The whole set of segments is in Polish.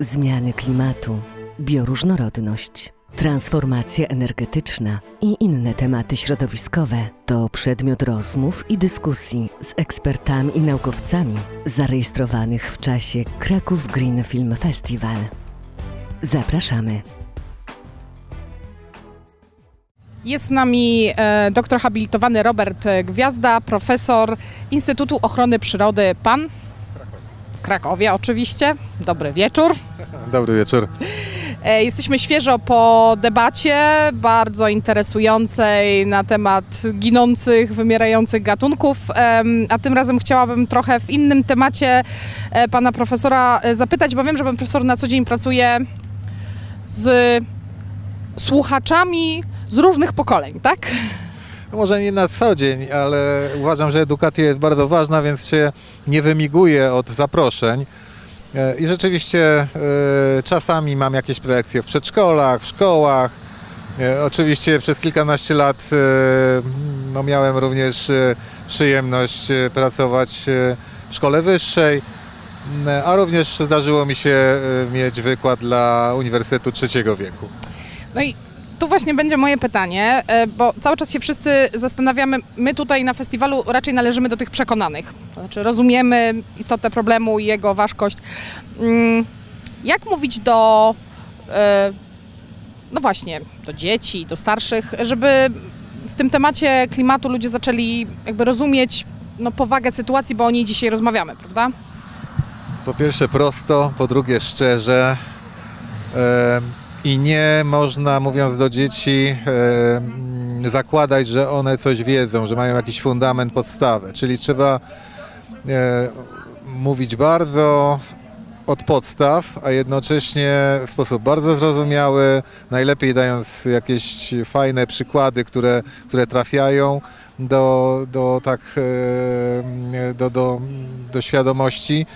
zmiany klimatu, bioróżnorodność, transformacja energetyczna i inne tematy środowiskowe to przedmiot rozmów i dyskusji z ekspertami i naukowcami zarejestrowanych w czasie Kraków Green Film Festival. Zapraszamy. Jest z nami e, doktor habilitowany Robert Gwiazda, profesor Instytutu Ochrony Przyrody PAN Krakowie oczywiście. Dobry wieczór. Dobry wieczór. E, Jesteśmy świeżo po debacie, bardzo interesującej na temat ginących, wymierających gatunków, a tym razem chciałabym trochę w innym temacie e, pana profesora e, zapytać, bo wiem, że pan profesor na co dzień pracuje z słuchaczami z różnych pokoleń, tak? No Może nie na co dzień, ale uważam, że edukacja jest bardzo ważna, więc się nie wymiguję od zaproszeń. E, I rzeczywiście e, czasami mam jakieś prelekcje w przedszkolach, w szkołach. E, Oczywiście przez kilkanaście lat no, miałem również przyjemność pracować w szkole wyższej, a również zdarzyło mi się mieć wykład dla Uniwersytetu Trzeciego Wieku. No i tu właśnie będzie moje pytanie, e, bo cały czas się wszyscy zastanawiamy, my tutaj na festiwalu raczej należymy do tych przekonanych. To znaczy rozumiemy istotę problemu i jego ważkość. Mm, Jak mówić do, e, no właśnie, do dzieci, do starszych, żeby w tym temacie klimatu ludzie zaczęli jakby rozumieć no, powagę sytuacji, bo o niej dzisiaj rozmawiamy, prawda? Po pierwsze prosto, po drugie szczerze. E, I nie można, mówiąc do dzieci, e, zakładać, że one coś wiedzą, że mają jakiś fundament, podstawę. Czyli trzeba e, mówić bardzo od podstaw, a jednocześnie w sposób bardzo zrozumiały, najlepiej dając jakieś fajne przykłady, które, które trafiają do, do, tak, e, do, do, do świadomości.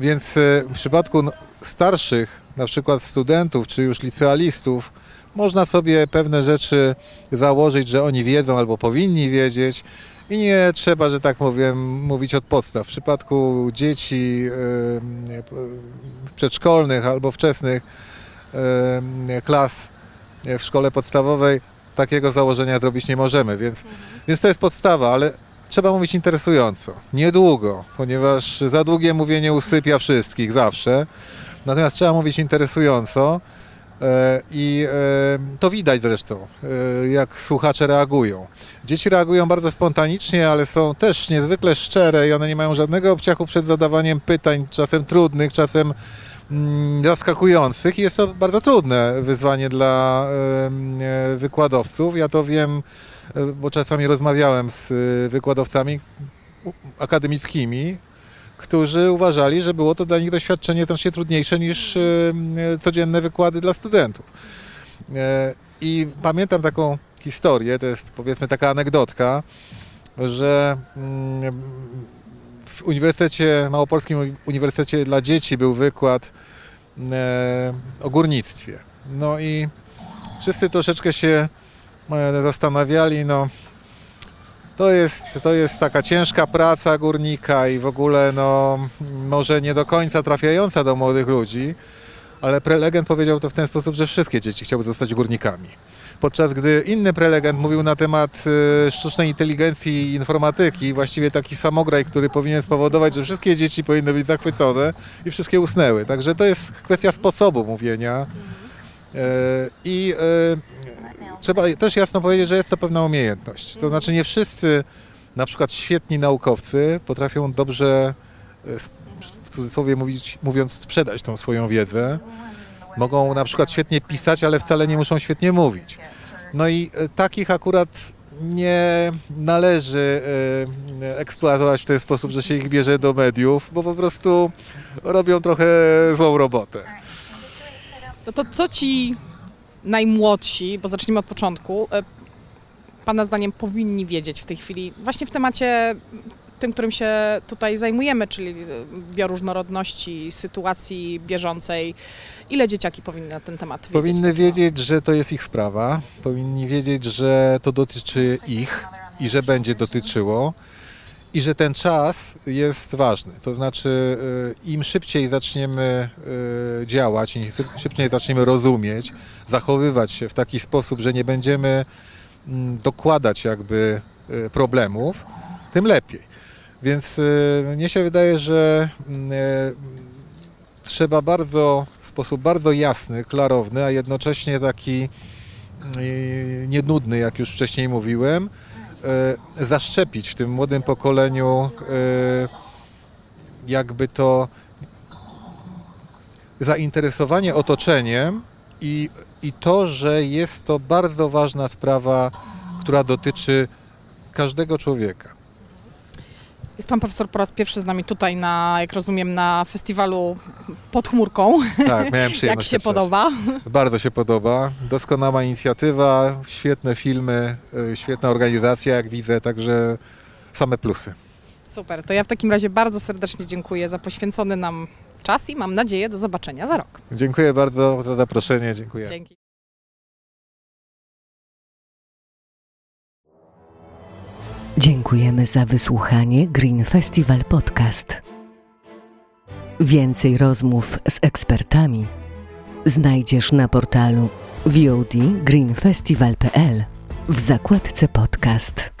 Więc w przypadku starszych, na przykład studentów czy już licealistów, można sobie pewne rzeczy założyć, że oni wiedzą albo powinni wiedzieć i nie trzeba, że tak powiem, mówić od podstaw. W przypadku dzieci przedszkolnych albo wczesnych klas w szkole podstawowej takiego założenia zrobić nie możemy, więc, więc to jest podstawa, ale trzeba mówić interesująco, niedługo, ponieważ za długie mówienie usypia wszystkich zawsze. Natomiast trzeba mówić interesująco e, i e, to widać zresztą, e, jak słuchacze reagują. Dzieci reagują bardzo spontanicznie, ale są też niezwykle szczere i one nie mają żadnego obciachu przed zadawaniem pytań, czasem trudnych, czasem mm, zaskakujących i jest to bardzo trudne wyzwanie dla wykładowców. Ja to wiem, bo czasami rozmawiałem z wykładowcami akademickimi, którzy uważali, że było to dla nich doświadczenie znacznie trudniejsze niż e, e, codzienne wykłady dla studentów. E, I pamiętam taką historię, to jest powiedzmy taka anegdotka, że mm, w Uniwersytecie, Małopolskim Uniwersytecie dla Dzieci był wykład o górnictwie. No i wszyscy troszeczkę się zastanawiali, no to jest, to jest taka ciężka praca górnika i w ogóle no może nie do końca trafiająca do młodych ludzi, ale prelegent powiedział to w ten sposób, że wszystkie dzieci chciały zostać górnikami. Podczas gdy inny prelegent mówił na temat e, sztucznej inteligencji i informatyki, właściwie taki samograj, który powinien spowodować, że wszystkie dzieci powinny być zachwycone i wszystkie usnęły. Także to jest kwestia sposobu mówienia. E, I e, trzeba też jasno powiedzieć, że jest to pewna umiejętność. To znaczy nie wszyscy, na przykład świetni naukowcy, potrafią dobrze, e, w cudzysłowie mówić, mówiąc, sprzedać tą swoją wiedzę. Mogą na przykład świetnie pisać, ale wcale nie muszą świetnie mówić. No i takich akurat nie należy eksploatować w ten sposób, że się ich bierze do mediów, bo po prostu robią trochę złą robotę. No to co ci najmłodsi, bo zacznijmy od początku, e, Pana zdaniem powinni wiedzieć w tej chwili, właśnie w temacie tym, którym się tutaj zajmujemy, czyli e, bioróżnorodności, sytuacji bieżącej. Ile dzieciaki powinny na ten temat wiedzieć? Powinny wiedzieć, że to jest ich sprawa, powinni wiedzieć, że to dotyczy ich i że będzie dotyczyło i że ten czas jest ważny. To znaczy, y, im szybciej zaczniemy y, działać, im szybciej zaczniemy rozumieć, zachowywać się w taki sposób, że nie będziemy mm, dokładać jakby y, problemów, tym lepiej. Więc mnie się wydaje, że mm, trzeba bardzo, w sposób bardzo jasny, klarowny, a jednocześnie taki y, nienudny, jak już wcześniej mówiłem, zaszczepić w tym młodym pokoleniu y, jakby to zainteresowanie otoczeniem i, i to, że jest to bardzo ważna sprawa, która dotyczy każdego człowieka. Jest pan profesor po raz pierwszy z nami tutaj, na, jak rozumiem, na festiwalu pod chmurką. Tak, miałem Jak przyjemność. się pierwszy raz. podoba? Bardzo się podoba. Doskonała inicjatywa, świetne filmy, y, świetna organizacja, jak widzę, także same plusy. Super, to ja w takim razie bardzo serdecznie dziękuję za poświęcony nam czas i mam nadzieję do zobaczenia za rok. Dziękuję bardzo za zaproszenie. Dziękuję. Dzięki. Dziękujemy za wysłuchanie Green Festival Podcast. Więcej rozmów z ekspertami znajdziesz na portalu VOD greenfestival.pl w zakładce podcast.